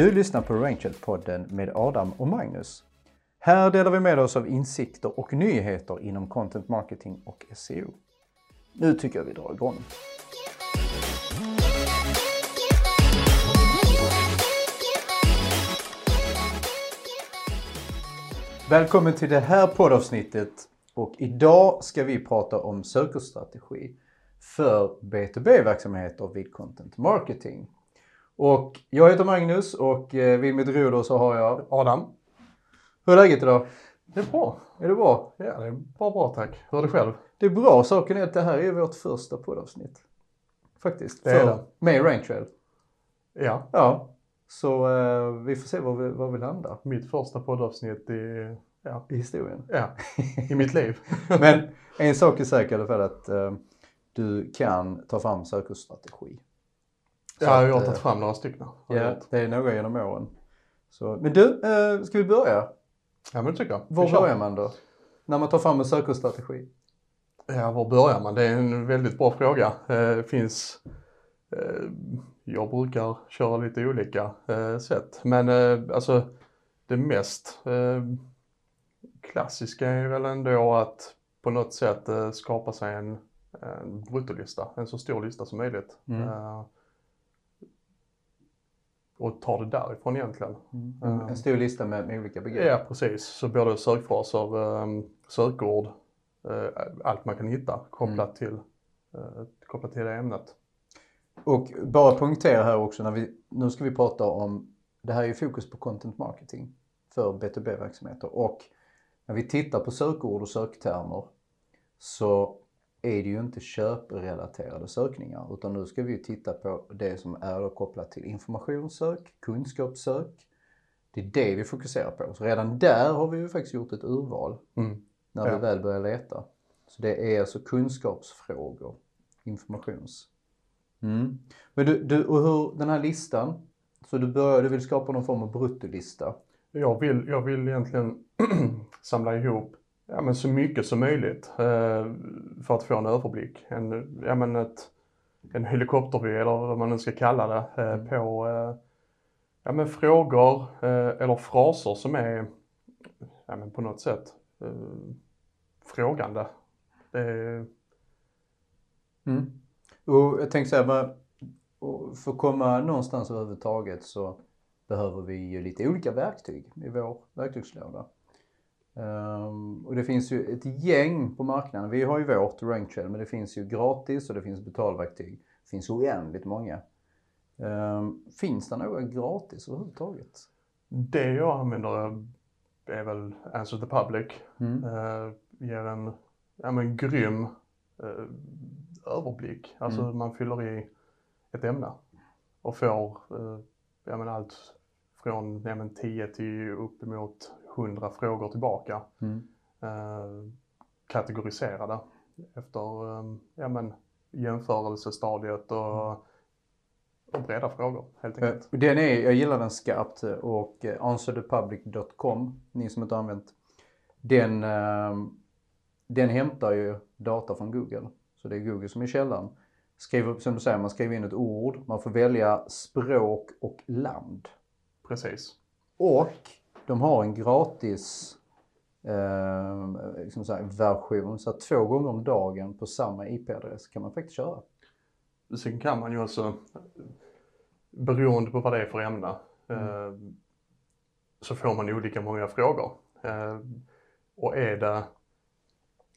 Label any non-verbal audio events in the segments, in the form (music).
Du lyssnar på Rangel-podden med Adam och Magnus. Här delar vi med oss av insikter och nyheter inom content marketing och SEO. Nu tycker jag vi drar igång. Välkommen till det här poddavsnittet och idag ska vi prata om sökerstrategi för B2B-verksamheter vid content marketing. Och jag heter Magnus och eh, vid mitt roder så har jag Adam. Hur är läget idag? Det är bra. Är det bra? Ja, det är bara bra tack. Hur är det själv? Det är bra. Saken är att det här är vårt första poddavsnitt. Faktiskt. Det är det. Med Raintrail. Ja, Ja. Så eh, vi får se var vi, var vi landar mitt första poddavsnitt i, ja, i historien. ja, i mitt liv. (laughs) Men en sak är säker i alla fall att eh, du kan ta fram sökostrategi. Så Ja, jag har tagit fram några stycken. Ja, det är några genom åren. Så, men du, eh, ska vi börja? ja, men det tycker jag. Var börjar man då? När man tar fram en sökostrategi? Ja, var börjar man? Det är en väldigt bra fråga. Eh, finns, eh, jag brukar köra lite olika eh, sätt. Men eh, alltså det mest eh, klassiska är väl ändå att på något sätt eh, skapa sig en, en bruttolista, en så stor lista som möjligt. Mm. Eh, och ta det därifrån egentligen. En, en stor lista med, med olika begrepp. Ja, precis. Så både sökfraser, um, sökord, eh, allt man kan hitta kopplat, till, eh, kopplat till det ämnet. Och bara poängtera här också, när vi, nu ska vi prata om, det här är ju fokus på content marketing för B2B-verksamheter och när vi tittar på sökord och söktermer så är det ju inte köprelaterade sökningar utan nu ska vi titta på det som är kopplat till informationssök, kunskapssök. Det är det vi fokuserar på. Så redan där har vi ju faktiskt gjort ett urval Mm. när Ja. vi väl börjar leta. Så det är alltså kunskapsfrågor, informations. Mm. Men du, du, och hur, den här listan, så du börjar, du vill skapa någon form av bruttolista. Jag, vill, jag vill egentligen (clears throat) samla ihop ja, men så mycket som möjligt eh, för att få en överblick. En, ja, men ett, en helikoptervy eller vad man nu ska kalla det eh, på eh, ja, men frågor eller fraser som är ja, men på något sätt frågande. Det är, Mm. Och jag tänkte så här, för att komma någonstans överhuvudtaget så behöver vi ju lite olika verktyg i vår verktygslåda. Ehm, och det finns ju ett gäng på marknaden. Vi har ju vårt Ranktrail men det finns ju gratis och det finns betalverktyg. Det finns oändligt många. Ehm, finns det några gratis överhuvudtaget? det jag använder är väl Answer the Public. Mm. eh, ger en ja, men, grym eh, överblick. Alltså Mm. man fyller i ett ämne och får eh, ja, men, allt från ja, men, 10 till uppemot 100 frågor tillbaka. Mm. Eh, kategoriserade efter eh, ja, men, jämförelsestadiet och, och breda frågor helt Eh, enkelt. Den är, jag gillar den skarpt och eh, answerthepublic.com, ni som inte använt, den, eh, den hämtar ju data från Google. Så det är Google som är källan. Skriver, som du säger, man skriver in ett ord, man får välja språk och land. Precis. Och de har en gratis eh, liksom så version, så att två gånger om dagen på samma IP-adress kan man faktiskt köra. Sen kan man ju också, beroende på vad det är för ämne, eh, så får man olika många frågor. Eh, och är det,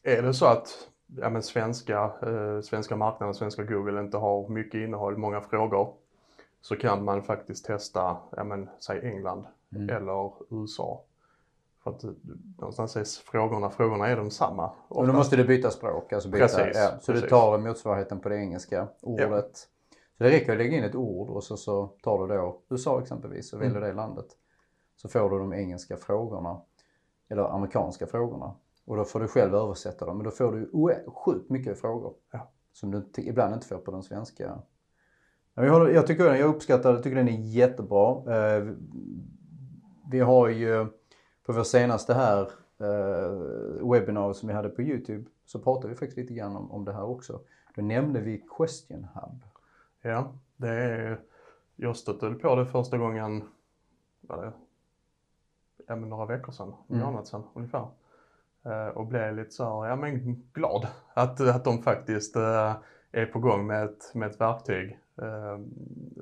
är det så att ja, men svenska, eh, svenska marknaden, svenska Google inte har mycket innehåll, många frågor, så kan man faktiskt testa, ja men säg England eller USA. För att eh, någonstans är frågorna, frågorna är de samma. Och då oftast. måste du byta språk. Alltså byta, Precis, ja, så du precis. tar motsvarigheten på det engelska ordet. Så det räcker att lägga in ett ord och så, så tar du då USA exempelvis och väljer Mm. det landet. Så får du de engelska frågorna, eller amerikanska frågorna. Och då får du själv översätta dem. Men då får du sjukt mycket frågor. Ja. Som du ibland inte får på den svenska. Ja, Jag, håller, jag, tycker, jag uppskattar jag tycker den är jättebra. Vi har ju på vår senaste här eh, webinar som vi hade på Youtube så pratade vi faktiskt lite grann om, om det här också. Då nämnde vi Question Hub. Ja, det är, jag stötte på det första gången var det, ja, men några veckor sedan, en Mm. månad sedan ungefär. Eh, och blev lite så här, ja men glad att, att de faktiskt eh, är på gång med ett, med ett verktyg eh,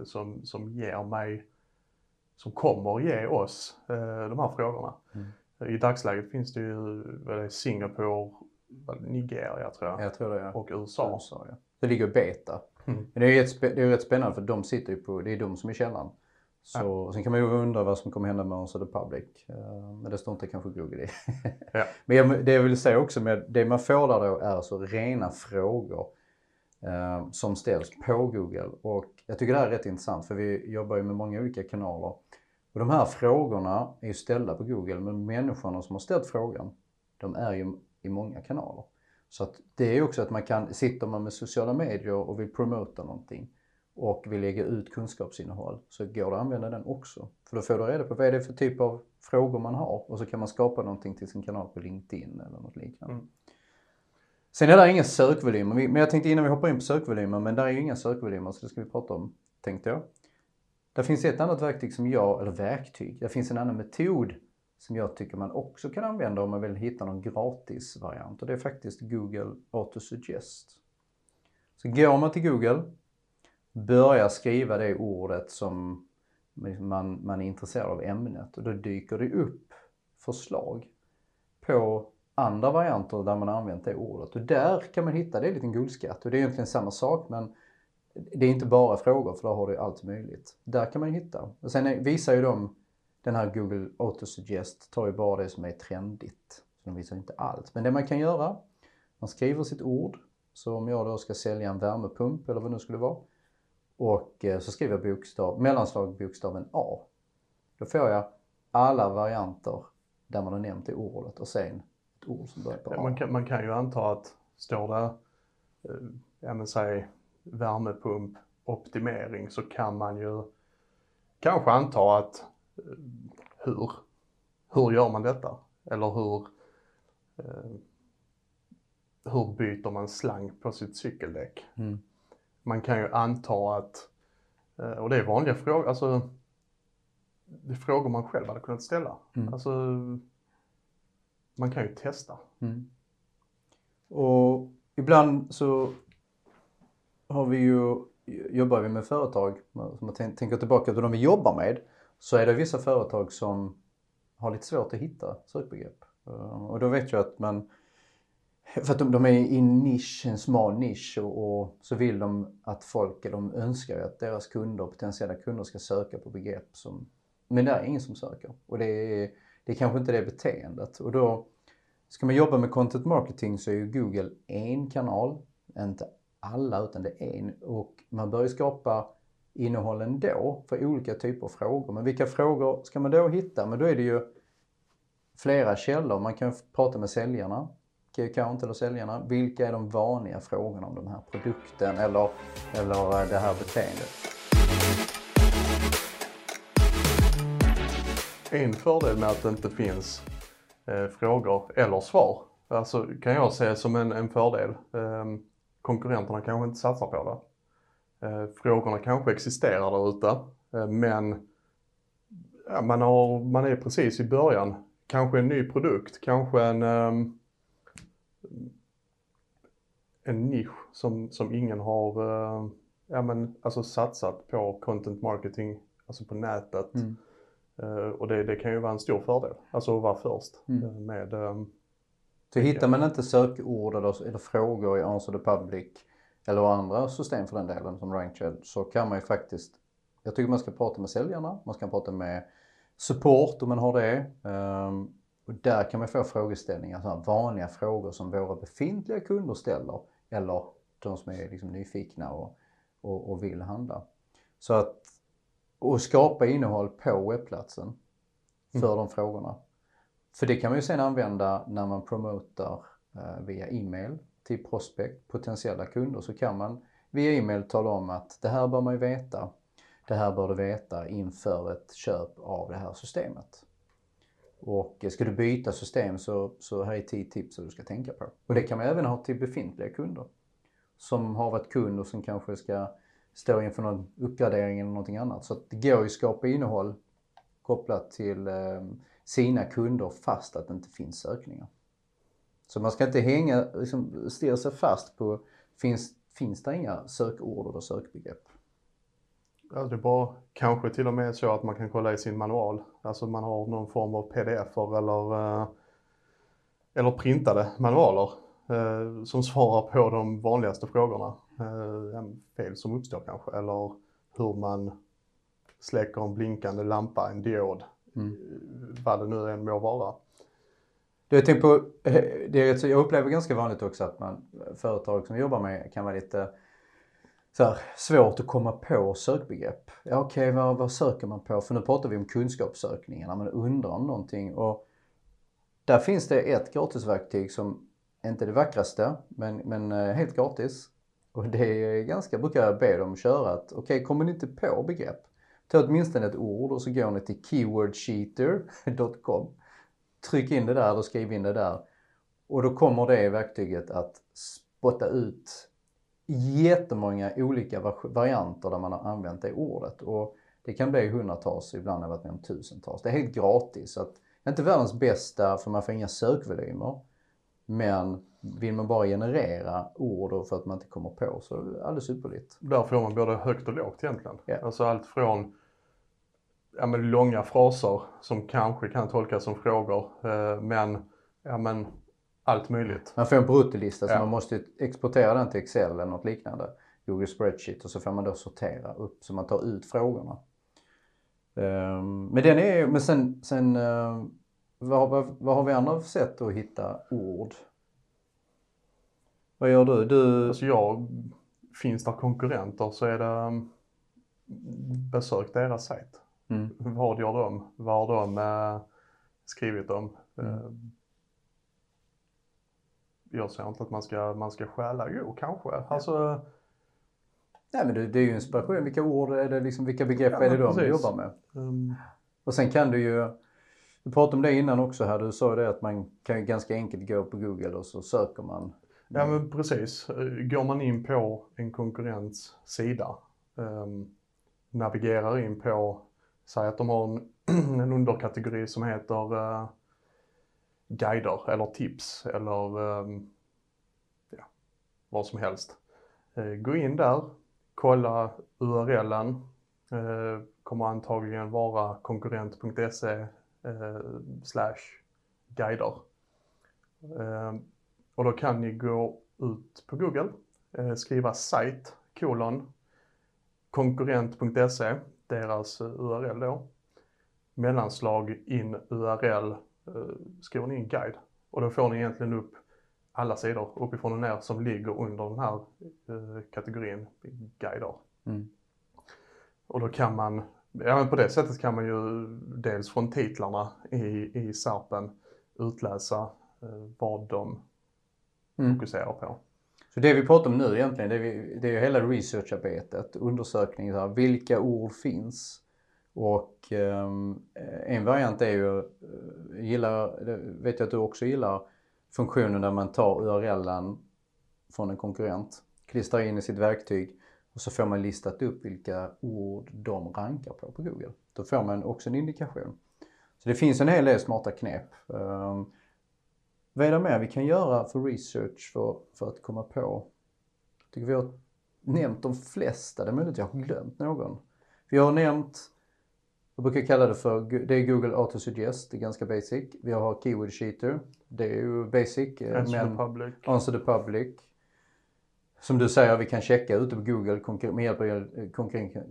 som, som ger mig, som kommer ge oss eh, de här frågorna. Mm. I dagsläget finns det ju det, Singapore, Nigeria tror jag, Jag tror det är och USA. USA. Ja. Det ligger beta. Mm. Men det är ju det är rätt spännande för de sitter ju på, det är de som är källan. Så, Sen kan man ju undra vad som kommer hända med Answer the Public. Eh, Men det står inte kanske Google i. Ja. (laughs) Men det jag vill säga också med det man får där då är så rena frågor eh, som ställs på Google. Och jag tycker det här är rätt intressant för vi jobbar ju med många olika kanaler. Och de här frågorna är ju ställda på Google men människorna som har ställt frågan de är ju i många kanaler. Så att det är ju också att man kan, sitter man med sociala medier och vill promota någonting och vill lägga ut kunskapsinnehåll så går det att använda den också. För då får du reda på vad är det för typ av frågor man har och så kan man skapa någonting till sin kanal på LinkedIn eller något liknande. Mm. Sen är det inga sökvolymer, men jag tänkte innan vi hoppar in på sökvolymer, men där är ju inga sökvolymer så det ska vi prata om, tänkte jag. Det finns ett annat verktyg som jag, eller verktyg, det finns en annan metod som jag tycker man också kan använda om man vill hitta någon gratisvariant och det är faktiskt Google Autosuggest. Så går man till Google, börjar skriva det ordet som man, man är intresserad av ämnet och då dyker det upp förslag på andra varianter där man har använt det ordet. Och där kan man hitta, det är en liten guldskatt och det är egentligen samma sak men det är inte bara frågor för där har du allt möjligt. Där kan man hitta. Och sen visar ju de, den här Google Autosuggest tar ju bara det som är trendigt. Så de visar inte allt. Men det man kan göra, man skriver sitt ord. Så om jag då ska sälja en värmepump eller vad det nu skulle vara. Och eh, så skriver jag bokstav, mellanslag bokstaven A. Då får jag alla varianter där man har nämnt det ordet och sen ett ord som börjar på A. Man kan, man kan ju anta att står det, eh, ja men säg värmepump optimering så kan man ju kanske anta att eh, hur, hur gör man detta? Eller hur, eh, hur byter man slang på sitt cykeldäck? Mm. Man kan ju anta att, och det är vanliga frågor, alltså det är frågor man själv hade kunnat ställa. Mm. Alltså man kan ju testa. Mm. Och ibland så har vi ju, jobbar vi med företag, som man tän- tänker tillbaka till de vi jobbar med, så är det vissa företag som har lite svårt att hitta sökbegrepp. Eh, Och då vet jag att man, (laughs) för att de, de är i en nisch, en smal nisch och, och så vill de att folk, eller de önskar att deras kunder, potentiella kunder ska söka på begrepp som, men det är ingen som söker. Och det är, det är kanske inte det beteendet. Och då, Ska man jobba med content marketing så är ju Google en kanal, inte alla utan det är en. Och man bör ju skapa innehåll ändå för olika typer av frågor. Men vilka frågor ska man då hitta? Men då är det ju flera källor. Man kan prata med säljarna, key account eller säljarna. Vilka är de vanliga frågorna om den här produkten eller, eller eh, det här beteendet? En fördel med att det inte finns eh, frågor eller svar, alltså kan jag se som en, en fördel. Eh, konkurrenterna kanske inte satsar på det. Eh, frågorna kanske existerar där ute, eh, men ja, man, har, man är precis i början. Kanske en ny produkt, kanske en, ehm, en nisch som, som ingen har eh, ja, men, alltså satsat på content marketing, alltså på nätet. Mm. Eh, och det, det kan ju vara en stor fördel, alltså att vara först Mm. eh, med ehm, Så hittar man inte sökord eller, eller frågor i Answer the Public eller andra system för den delen som Rankshed så kan man ju faktiskt, jag tycker man ska prata med säljarna, man ska prata med support om man har det. Ehm, och där kan man få frågeställningar, sådana vanliga frågor som våra befintliga kunder ställer eller de som är liksom nyfikna och, och, och vill handla. Så att, och skapa innehåll på webbplatsen för de frågorna. För det kan man ju sen använda när man promotar eh, via e-mail till prospect, potentiella kunder, så kan man via e-mail tala om att det här bör man ju veta. Det här bör du veta inför ett köp av det här systemet. Och ska du byta system så, så här är 10 tips som du ska tänka på. Och det kan man även ha till befintliga kunder. Som har varit kund och som kanske ska står inför någon uppgradering eller någonting annat. Så att det går ju att skapa innehåll kopplat till eh, sina kunder fast att det inte finns sökningar. Så man ska inte hänga, liksom, stirra sig fast på, finns, finns det inga sökord eller sökbegrepp? Ja, det är bara kanske till och med så att man kan kolla i sin manual. Alltså man har någon form av pdf eller, eh, eller printade manualer eh, som svarar på de vanligaste frågorna. Eh, en fel som uppstår kanske eller hur man släcker en blinkande lampa, en diod, mm. vad det nu än må vara. Jag, tänker på, det är, jag upplever ganska vanligt också att man, företag som jobbar med kan vara lite så här, svårt att komma på sökbegrepp. Ja okej, okay, vad, vad söker man på? För nu pratar vi om kunskapssökningarna, man undrar om någonting. Och där finns det ett gratisverktyg som inte det vackraste, men, men eh, helt gratis. Och det är ganska, brukar jag be dem köra att, okej okay, kommer ni inte på begrepp? Ta åtminstone ett ord och så går ni till keywordcheater.com. Tryck in det där och skriv in det där. Och då kommer det verktyget att spotta ut jättemånga olika varianter där man har använt det ordet. Och det kan bli hundratals, ibland har jag varit med om tusentals. Det är helt gratis. Så att, det är inte världens bästa för man får inga sökvolymer. Men vill man bara generera ord för att man inte kommer på så är det alldeles ypperligt. Där får man både högt och lågt egentligen. Yeah. Alltså allt från ja, men långa fraser som kanske kan tolkas som frågor eh, men, ja, men allt möjligt. Man får en bruttolista ja. så man måste exportera den till Excel eller något liknande. Google Spreadsheet och så får man då sortera upp så man tar ut frågorna. Um, men den är men sen, sen uh, vad, vad, vad, har vi andra för sätt att hitta ord? Vad gör du? du... Alltså jag, finns det konkurrenter så är det um, besök deras sajt. Mm. Vad gör de? Vad har de uh, skrivit om? Mm. Uh, jag säger inte att man ska, man ska stjäla, jo kanske. Alltså, Nej men det, det är ju inspiration. Vilka ord är det liksom, vilka begrepp ja, är det de du jobbar med? Um... Och sen kan du ju, du pratade om det innan också här, du sa det att man kan ganska enkelt gå på Google och så söker man. Ja men precis. Går man in på en konkurrents sida, um, navigerar in på, säg att de har en, (clears throat) en underkategori som heter uh, guider eller tips eller um, ja, vad som helst. Uh, gå in där, kolla URLen, uh, eh, kommer antagligen vara konkurrent.se slash guider. Ehm, och då kan ni gå ut på Google, skriva site kolon konkurrent.se, deras URL då, mellanslag in URL Eh, skriver ni in guide och då får ni egentligen upp alla sidor uppifrån och ner som ligger under den här eh, kategorin guider. Mm. Och då kan man, ja men på det sättet kan man ju dels från titlarna i, i SARPen utläsa eh, vad de mm. fokuserar på. Så det vi pratar om nu egentligen, det är, vi, det är hela researcharbetet, undersökningen, vilka ord finns? Och um, en variant är ju, uh, gillar, vet jag att du också gillar, funktionen där man tar URLen från en konkurrent, klistrar in i sitt verktyg och så får man listat upp vilka ord de rankar på på Google. Då får man också en indikation. Så det finns en hel del smarta knep. Um, vad är det mer vi kan göra för research för, för att komma på? Jag tycker vi har nämnt de flesta, det är möjligt att jag har glömt någon. Vi har nämnt jag brukar kalla det för, det är Google Autosuggest, det är ganska basic. Vi har Keyword Cheater, det är ju basic. Eh, Answer men, the public. Answer the public. Som du säger, vi kan checka ute på Google med hjälp av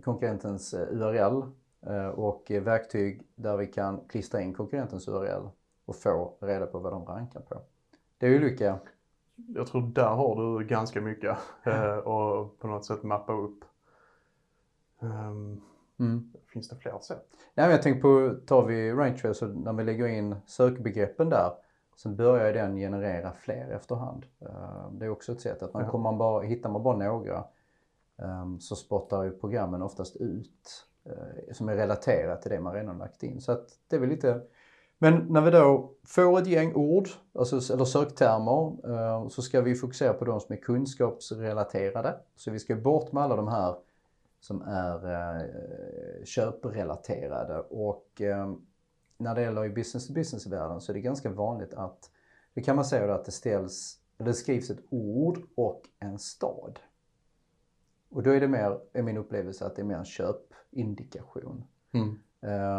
konkurrentens eh, URL eh, och verktyg där vi kan klistra in konkurrentens URL och få reda på vad de rankar på. Det är ju olika. Jag tror där har du ganska mycket (laughs) och på något sätt mappa upp. Um, Mm. Finns det fler sätt? Nej, men jag tänker på, tar vi så när vi lägger in sökbegreppen där så börjar den generera fler efterhand. Uh, det är också ett sätt att man, kommer man bara, hittar man bara några um, så spottar ju programmen oftast ut uh, som är relaterat till det man redan lagt in. Så att det är väl lite men när vi då får ett gäng ord, alltså, eller söktermer, uh, så ska vi fokusera på de som är kunskapsrelaterade. Så vi ska bort med alla de här som är eh, köprelaterade och eh, när det gäller i business to business-världen så är det ganska vanligt att, det kan man säga att det ställs, det skrivs ett ord och en stad. Och då är det mer, är min upplevelse att det är mer en köpindikation. Mm.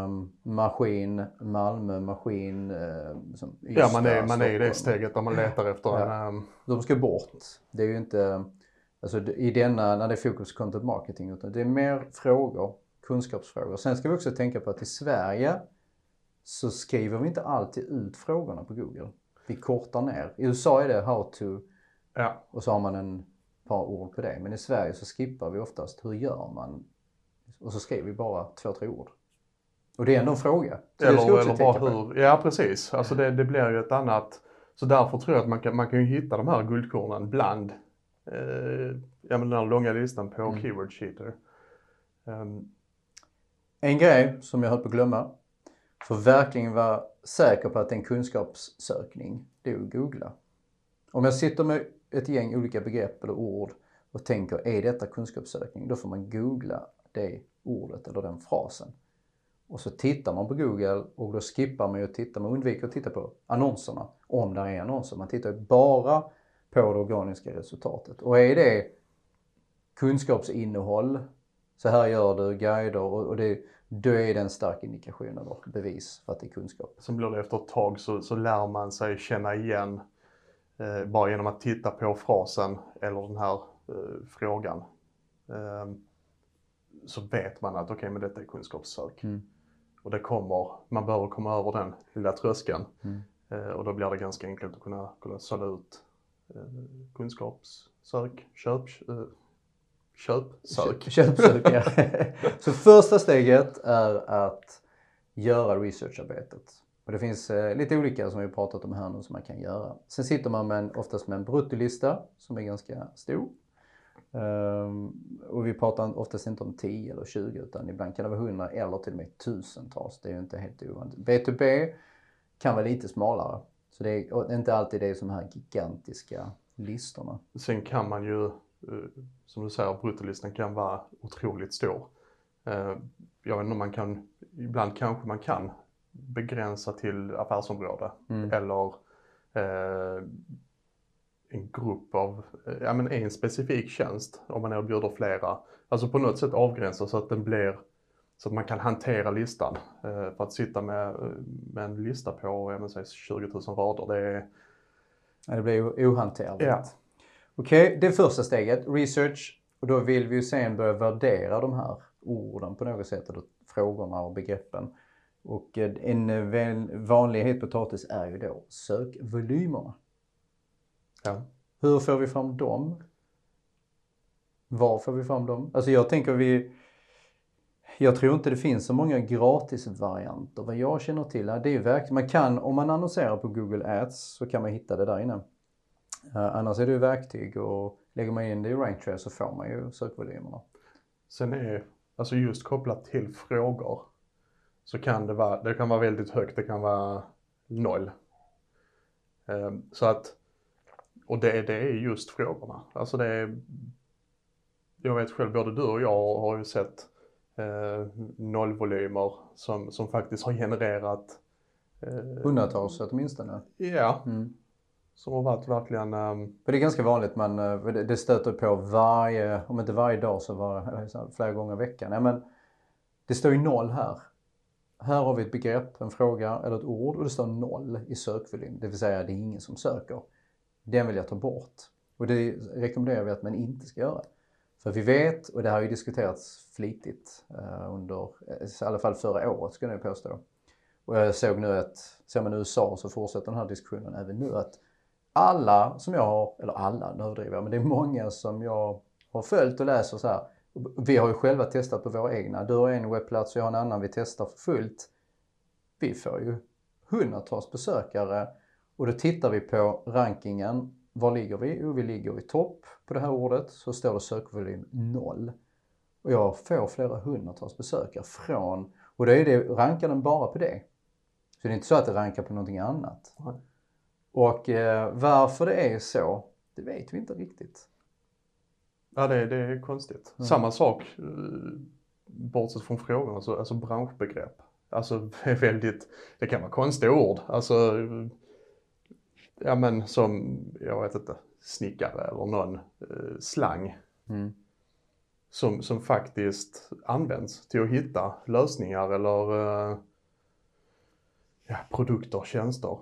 Um, maskin, Malmö, maskin. Uh, som Ja, man är, Ystad, man är i det steget där man letar efter Ja. en... ehm, De ska bort. Det är ju inte, alltså i denna, när det är fokus på content marketing, utan det är mer frågor, kunskapsfrågor. Sen ska vi också tänka på att i Sverige så skriver vi inte alltid ut frågorna på Google. Vi kortar ner. I USA är det how to ja, och så har man en par ord på det. Men i Sverige så skippar vi oftast hur gör man? Och så skriver vi bara två, tre ord. Och det är ändå en fråga. Så eller, eller bara hur, ja precis. Alltså det, det blir ju ett annat, så därför tror jag att man kan, man kan ju hitta de här guldkornen bland, eh, ja men den här långa listan på Mm. keyword cheater. Ehm, En grej som jag höll på att glömma. För att verkligen vara säker på att det är en kunskapssökning, det är att googla. Om jag sitter med ett gäng olika begrepp eller ord och tänker, är detta kunskapssökning? Då får man googla det ordet eller den frasen. Och så tittar man på Google och då skippar man ju att titta, man undviker att titta på annonserna om där är annonser. Man tittar ju bara på det organiska resultatet. Och är det kunskapsinnehåll, så här gör du, guider och det, då är det en stark indikation eller bevis för att det är kunskap. Sen blir det efter ett tag så, så lär man sig känna igen eh, bara genom att titta på frasen eller den här eh, frågan. Ehm, så vet man att okej, men detta är kunskapssök. Mm. Och det kommer, man behöver komma över den lilla tröskeln. Mm. Eh, och då blir det ganska enkelt att kunna, kunna sålla ut eh, kunskapssök, köp, köpsök. Köpsök, ja. (laughs) Så första steget är att göra researcharbetet. Och det finns eh, lite olika som vi pratat om här nu som man kan göra. Sen sitter man med en, oftast med en bruttolista som är ganska stor. Ehm, och vi pratar oftast inte om 10 eller 20 utan ibland kan det vara 100 eller till och med tusentals. Det är ju inte helt ovanligt. B2B kan vara lite smalare. Så det är inte alltid det som här gigantiska listorna. Sen kan man ju, som du säger, bruttolistan kan vara otroligt stor. Eh, Jag vet inte om man kan, ibland kanske man kan begränsa till affärsområde Mm. eller eh, en grupp av, eh, ja men en specifik tjänst om man erbjuder flera. Alltså på något sätt avgränsa så att den blir, så att man kan hantera listan. Eh, För att sitta med, eh, med en lista på, jag men, säg 20 000 rader, det är, Ja, det blir ju ohanterligt. Ja. Okej, det är första steget, research. Och då vill vi ju sen börja värdera de här orden på något sätt, eller frågorna och begreppen. Och eh, en vanlig het potatis är ju då sökvolymerna. ja. Hur får vi fram dem? Var får vi fram dem? Alltså jag tänker vi... Jag tror inte det finns så många gratisvarianter. Vad jag känner till det är verkligen, man kan, om man annonserar på Google Ads så kan man hitta det där inne. Eh, annars är det ju verktyg och lägger man in det i Ranktrace så får man ju sökvolymerna. Sen är, alltså just kopplat till frågor, så kan det vara, det kan vara väldigt högt, det kan vara noll. Ehm, så att, och det, det är just frågorna. Alltså det är, jag vet själv, både du och jag har ju sett eh, nollvolymer som, som faktiskt har genererat, eh, Hundratals åtminstone. ja, Mm som har varit verkligen, ehm, För det är ganska vanligt, men eh, det stöter på varje, om inte varje dag så var, flera gånger i veckan. Ja, men det står ju noll här. Här har vi ett begrepp, en fråga eller ett ord och det står noll i sökvolym. Det vill säga det är ingen som söker. Den vill jag ta bort. Och det rekommenderar vi att man inte ska göra. För vi vet, och det har ju diskuterats flitigt eh, under, eh, i alla fall förra året skulle jag påstå. Och jag såg nu att, ser man USA så fortsätter den här diskussionen även nu att alla som jag har, eller alla, nu överdriver jag, men det är många som jag har följt och läser så här. Vi har ju själva testat på våra egna. Du har en webbplats och jag har en annan vi testar för fullt. Vi får ju hundratals besökare och då tittar vi på rankingen. Var ligger vi? Jo, vi ligger i topp på det här ordet. Så står det sökvolym 0. Och jag får flera hundratals besökare från, och då är det, rankar den bara på det. Så det är inte så att det rankar på någonting annat. Nej. Och eh, varför det är så, det vet vi inte riktigt. Ja, det, det är konstigt. Mm. Samma sak, eh, bortsett från frågorna, alltså, alltså branschbegrepp. Alltså (laughs) väldigt, det kan vara konstiga ord. Alltså, ja men som, jag vet inte, snickare eller någon eh, slang Mm. som, som faktiskt används till att hitta lösningar eller eh, ja, produkter tjänster.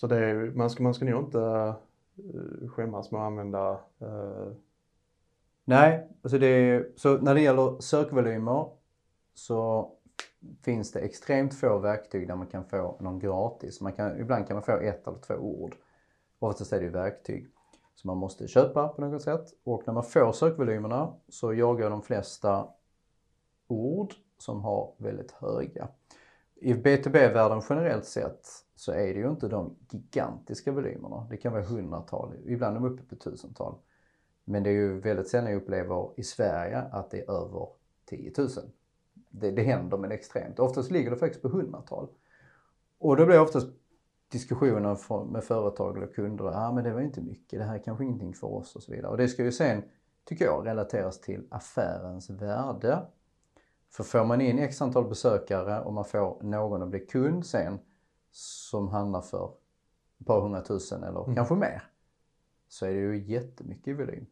Så det är, man, ska, man ska nog inte eh, skämmas med att använda eh, Nej, alltså det är, så när det gäller sökvolymer så finns det extremt få verktyg där man kan få någon gratis. Man kan, ibland kan man få ett eller två ord. Oftast är det ju verktyg som man måste köpa på något sätt. Och när man får sökvolymerna så jagar de flesta ord som har väldigt höga. I B2B-världen generellt sett så är det ju inte de gigantiska volymerna. Det kan vara hundratal, ibland är de uppe på tusental. Men det är ju väldigt sällan jag upplever i Sverige att det är över 10 000. Det, det händer men extremt. Oftast ligger det faktiskt på hundratal. Och då blir oftast diskussionen med företag eller kunder, ja ah, men det var inte mycket, det här är kanske ingenting för oss och så vidare. Och det ska ju sen, tycker jag, relateras till affärens värde. För får man in x antal besökare och man får någon att bli kund sen som handlar för ett par hundratusen eller Mm. kanske mer så är det ju jättemycket i volym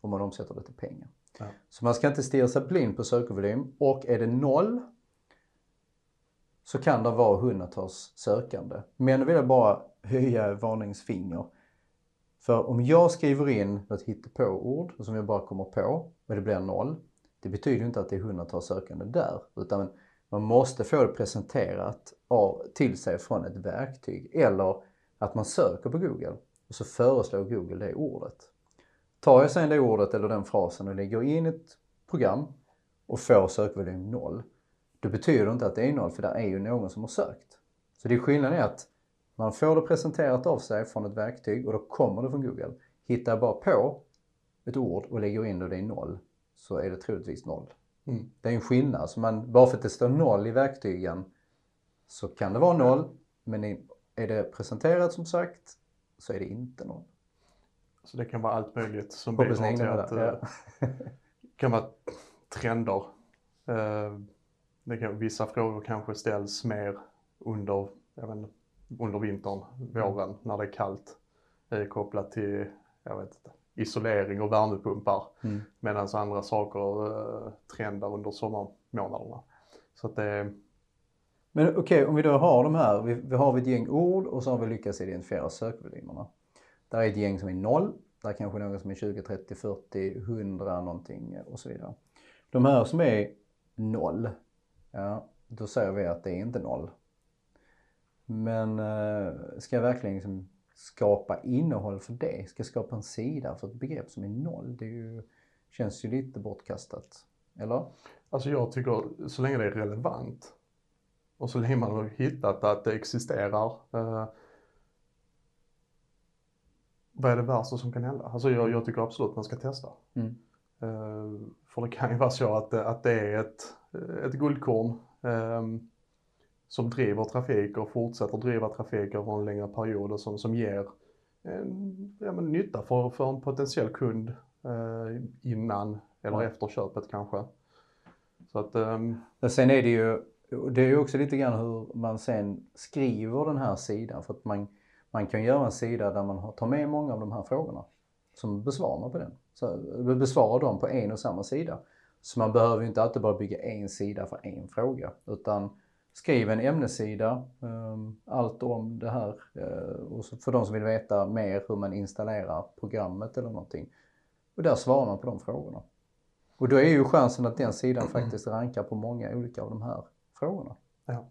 om man omsätter det till pengar. Ja. Så man ska inte stirra sig blind på sökvolym och är det noll så kan det vara hundratals sökande. Men då vill jag bara höja varningsfinger. För om jag skriver in något hittepå-ord som jag bara kommer på och det blir noll. Det betyder ju inte att det är hundratals sökande där. Utan man måste få det presenterat av, till sig från ett verktyg. Eller att man söker på Google och så föreslår Google det ordet. Tar jag sen det ordet eller den frasen och lägger in ett program och får sökvolym 0. Då betyder det inte att det är 0 för där är ju någon som har sökt. Så det är skillnaden är att man får det presenterat av sig från ett verktyg och då kommer det från Google. Hittar jag bara på ett ord och lägger in det och det är 0 så är det troligtvis noll. Mm. Det är en skillnad. Så man, bara för att det står noll i verktygen så kan det vara noll. Men är det presenterat som sagt så är det inte noll. Så det kan vara allt möjligt som bidrar till att värld, eh, ja. kan vara trender. Eh, det kan, vissa frågor kanske ställs mer under, inte, under vintern, våren när det är kallt. Eh, kopplat till, jag vet inte, isolering och värmepumpar. Mm. Medan andra saker eh, trendar under sommarmånaderna. Så att det, Men okej, om vi då har de här, vi, vi har ett gäng ord och så har vi lyckats identifiera sökvolymerna. Där är ett gäng som är noll, där är kanske någon som är 20, 30, 40, 100 någonting och så vidare. De här som är noll, ja, då säger vi att det är inte noll. Men eh, ska jag verkligen liksom skapa innehåll för det? Ska skapa en sida för ett begrepp som är noll? Det är ju, känns ju lite bortkastat. Eller? Alltså jag tycker så länge det är relevant och så länge man har hittat att det existerar. Eh, vad är det värsta som kan hända? Alltså jag, jag tycker absolut man ska testa. Mm. Eh, för det kan ju vara så att, att det är ett, ett guldkorn eh, som driver trafik och fortsätter driva trafik över en längre period och som, som ger en, ja, men nytta för, för en potentiell kund eh, innan eller Ja. efter köpet kanske. Så att, Och sen är det ju, det är ju också lite grann hur man sen skriver den här sidan. För att man, man kan göra en sida där man tar med många av de här frågorna. Som besvarar man på den. Så besvarar dem på en och samma sida. Så man behöver ju inte alltid bara bygga en sida för en fråga. Utan skriv en ämnessida, um, allt om det här. eh, och för de som vill veta mer hur man installerar programmet eller någonting. Och där svarar man på de frågorna. Och då är ju chansen att den sidan faktiskt rankar på många olika av de här frågorna. Ja.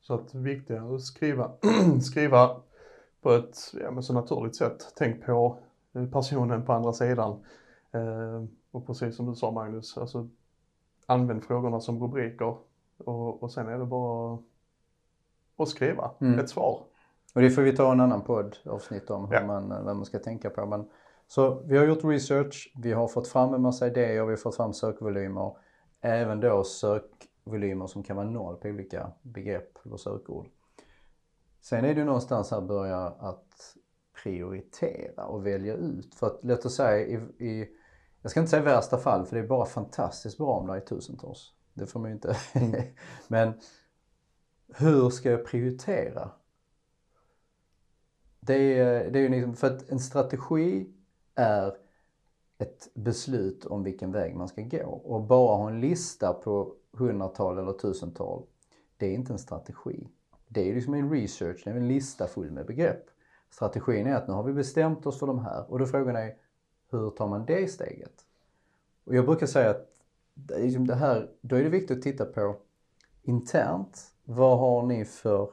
Så att viktigare att skriva, (clears throat) skriva på ett ja, men så naturligt sätt. Tänk på eh, personen på andra sidan. Eh, och precis som du sa Magnus, alltså, använd frågorna som rubriker och, och sen är det bara att skriva Mm. ett svar. Och det får vi ta en annan podd avsnitt om hur Ja. man, vad man ska tänka på. Men, så vi har gjort research, vi har fått fram en massa idéer, vi har fått fram sökvolymer. Även då sökvolymer som kan vara noll på olika begrepp eller sökord. Sen är det någonstans här börja att prioritera och välja ut. För att låt oss säga i, i, jag ska inte säga värsta fall för det är bara fantastiskt bra om det är tusentals. Det får man ju inte. (laughs) Men hur ska jag prioritera? Det är, det är ju liksom, för att en strategi är ett beslut om vilken väg man ska gå. Och bara ha en lista på hundratal eller tusental, det är inte en strategi. Det är liksom en research, det är en lista full med begrepp. Strategin är att nu har vi bestämt oss för de här och då frågan är hur tar man det steget? Och jag brukar säga att liksom det här, då är det viktigt att titta på internt, vad har ni för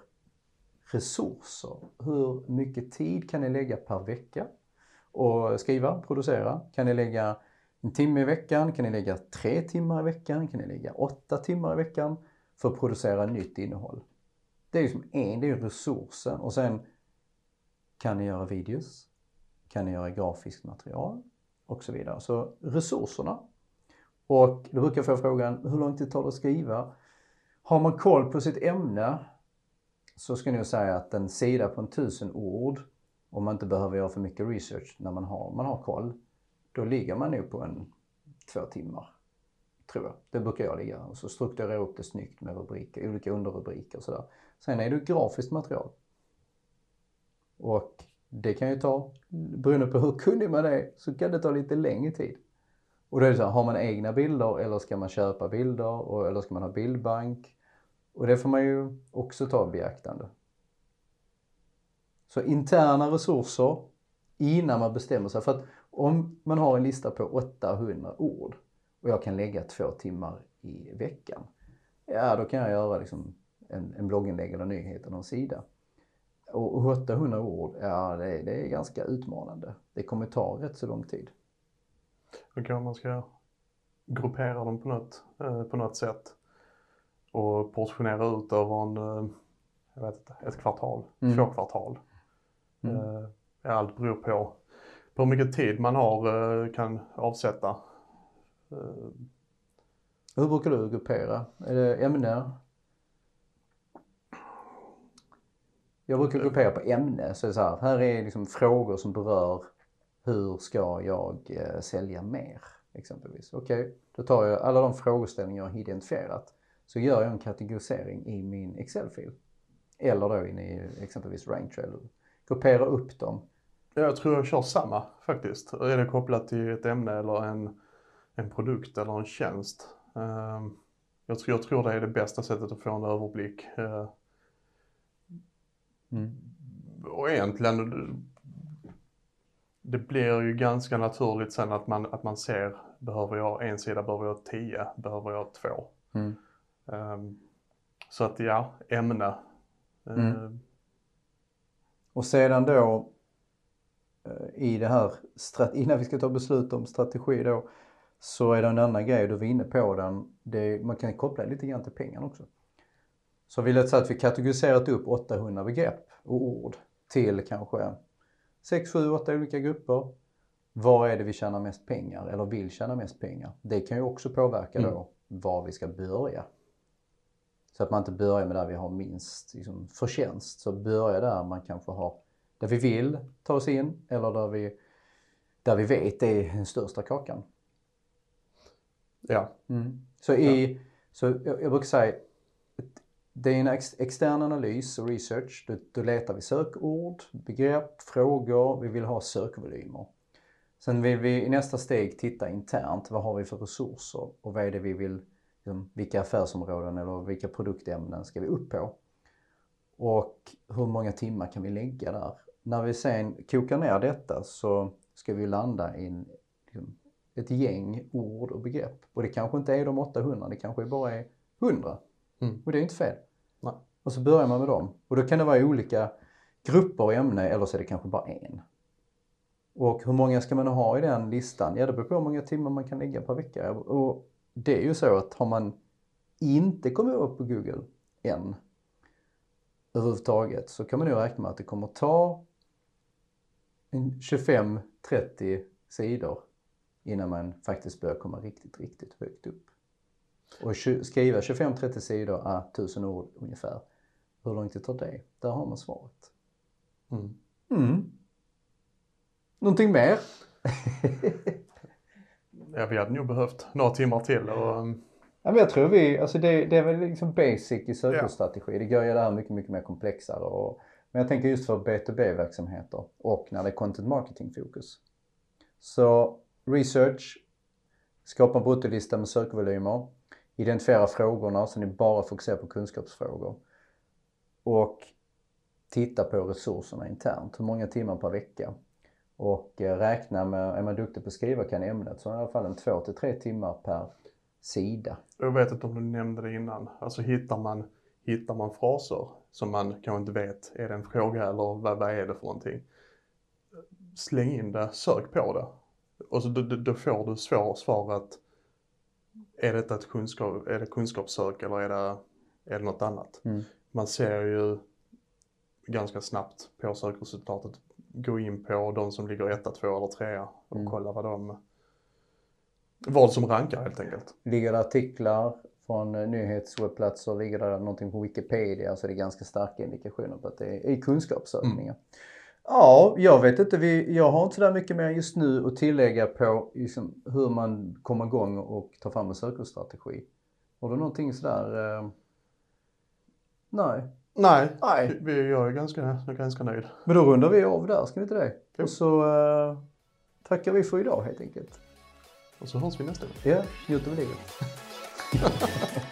resurser? Hur mycket tid kan ni lägga per vecka och skriva, producera? Kan ni lägga en timme i veckan? Kan ni lägga tre timmar i veckan? Kan ni lägga åtta timmar i veckan för att producera nytt innehåll? Det är ju som en, det är resursen och sen kan ni göra videos? Kan ni göra grafiskt material? Och så vidare. Så resurserna. Och då brukar jag få frågan, hur lång tid tar det att skriva? Har man koll på sitt ämne så skulle jag säga att en sida på en tusen ord, om man inte behöver göra för mycket research när man har, man har koll, då ligger man nog på en två timmar. Tror jag. Det brukar jag ligga. Och så strukturerar jag upp det snyggt med rubriker, olika underrubriker och sådär. Sen är det grafiskt material. Och det kan ju ta, beroende på hur kunnig man är, så kan det ta lite längre tid. Och då är det så här, har man egna bilder eller ska man köpa bilder och, eller ska man ha bildbank? Och det får man ju också ta i beaktande. Så interna resurser innan man bestämmer sig. För att om man har en lista på 800 ord och jag kan lägga två timmar i veckan. Ja, då kan jag göra liksom en, en blogginlägg eller nyhet eller någon sida. Och 800 ord, ja det, det är ganska utmanande. Det kommer ta rätt så lång tid. Då kanske man ska gruppera dem på något, eh, på något sätt och portionera ut över en, eh, jag vet inte, ett kvartal, mm. två kvartal. Mm. Eh, allt beror på, på hur mycket tid man har, kan avsätta. Hur brukar du gruppera? Är det ämne? Jag brukar gruppera på ämne. Så, så här, här är liksom frågor som berör hur ska jag eh, sälja mer? Exempelvis. Okej, okay, då tar jag alla de frågeställningar jag har identifierat. Så gör jag en kategorisering i min Excel-fil. Eller då inne i exempelvis Ranktrail. Gruppera upp dem. Jag tror jag kör samma faktiskt. Är det kopplat till ett ämne eller en, en produkt eller en tjänst. Um, jag, tror, jag tror det är det bästa sättet att få en överblick. Uh, mm. Och egentligen det blir ju ganska naturligt sen att man, att man ser, behöver jag en sida, behöver jag tio, behöver jag två. Mm. Um, så att ja, ämne. Mm. Uh, och sedan då uh, i det här, innan vi ska ta beslut om strategi då, så är det en annan grej, du var inne på den, det, man kan koppla lite grann till pengarna också. Så vi lät säga att vi kategoriserat upp 800 begrepp och ord till kanske 6, 7, 8 olika grupper. Var är det vi tjänar mest pengar eller vill tjäna mest pengar? Det kan ju också påverka mm. då var vi ska börja. Så att man inte börjar med där vi har minst liksom, förtjänst. Så börja där man kanske har, där vi vill ta oss in eller där vi, där vi vet är den största kakan. Ja. Mm. Så, i, så jag, jag brukar säga det är en ex extern analys och research. Då, då letar vi sökord, begrepp, frågor, vi vill ha sökvolymer. Sen vill vi i nästa steg titta internt, vad har vi för resurser och vad är det vi vill, liksom, vilka affärsområden eller vilka produktämnen ska vi upp på? Och hur många timmar kan vi lägga där? När vi sen kokar ner detta så ska vi landa i en, liksom, ett gäng ord och begrepp. Och det kanske inte är de 800, det kanske bara är 100. Mm. Och det är inte fel. Och så börjar man med dem. Och då kan det vara olika grupper och ämne eller så är det kanske bara en. Och hur många ska man ha i den listan? Ja, det beror på hur många timmar man kan lägga per vecka. Och det är ju så att har man inte kommit upp på Google än överhuvudtaget så kan man nog räkna med att det kommer ta 25-30 sidor innan man faktiskt börjar komma riktigt, riktigt högt upp. Och skriva 25-30 sidor, är 1000 ord ungefär. Hur lång tid tar det? Där har man svaret. Mm. Mm. Någonting mer? (laughs) Ja, vi hade nog behövt några timmar till och um, Ja, men jag tror vi, alltså det, det är väl liksom basic i sökordsstrategi. Det gör ju det här mycket, mycket mer komplexare. Och, men jag tänker just för B2B-verksamheter och när det är content marketing-fokus. Så research, skapa en bruttolista med sökvolymer, identifiera frågorna så ni bara fokuserar på kunskapsfrågor. Och titta på resurserna internt. Hur många timmar per vecka? Och eh, räkna med, är man duktig på att skriva kan ämnet så i alla fall en två till tre timmar per sida. Jag vet inte om du nämnde det innan. Alltså hittar man, hittar man fraser som man kanske inte vet, är det en fråga eller vad, vad är det för någonting? Släng in det, sök på det. Och så då, då får du svar, svaret, är det ett kunskap, är det kunskapssök eller är det, är det något annat? Mm. Man ser ju ganska snabbt på sökresultatet, gå in på de som ligger etta, två eller trea och Mm. kolla vad de, vad som rankar helt enkelt. Ligger det artiklar från nyhetswebbplatser, ligger det någonting på Wikipedia så det är ganska starka indikationer på att det är, kunskapssökningar. Ja, jag vet inte, vi, jag har inte sådär mycket mer just nu att tillägga på liksom, hur man kommer igång och tar fram en sökordsstrategi. Har du någonting sådär? Eh... Nej. Nej, Nej. vi, jag är ganska, jag är ganska nöjd. Men då rundar vi av där, ska vi inte det? Jo. Och så eh, tackar vi för idag helt enkelt. Och så hörs vi nästa gång. Ja, njut av livet.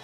(laughs)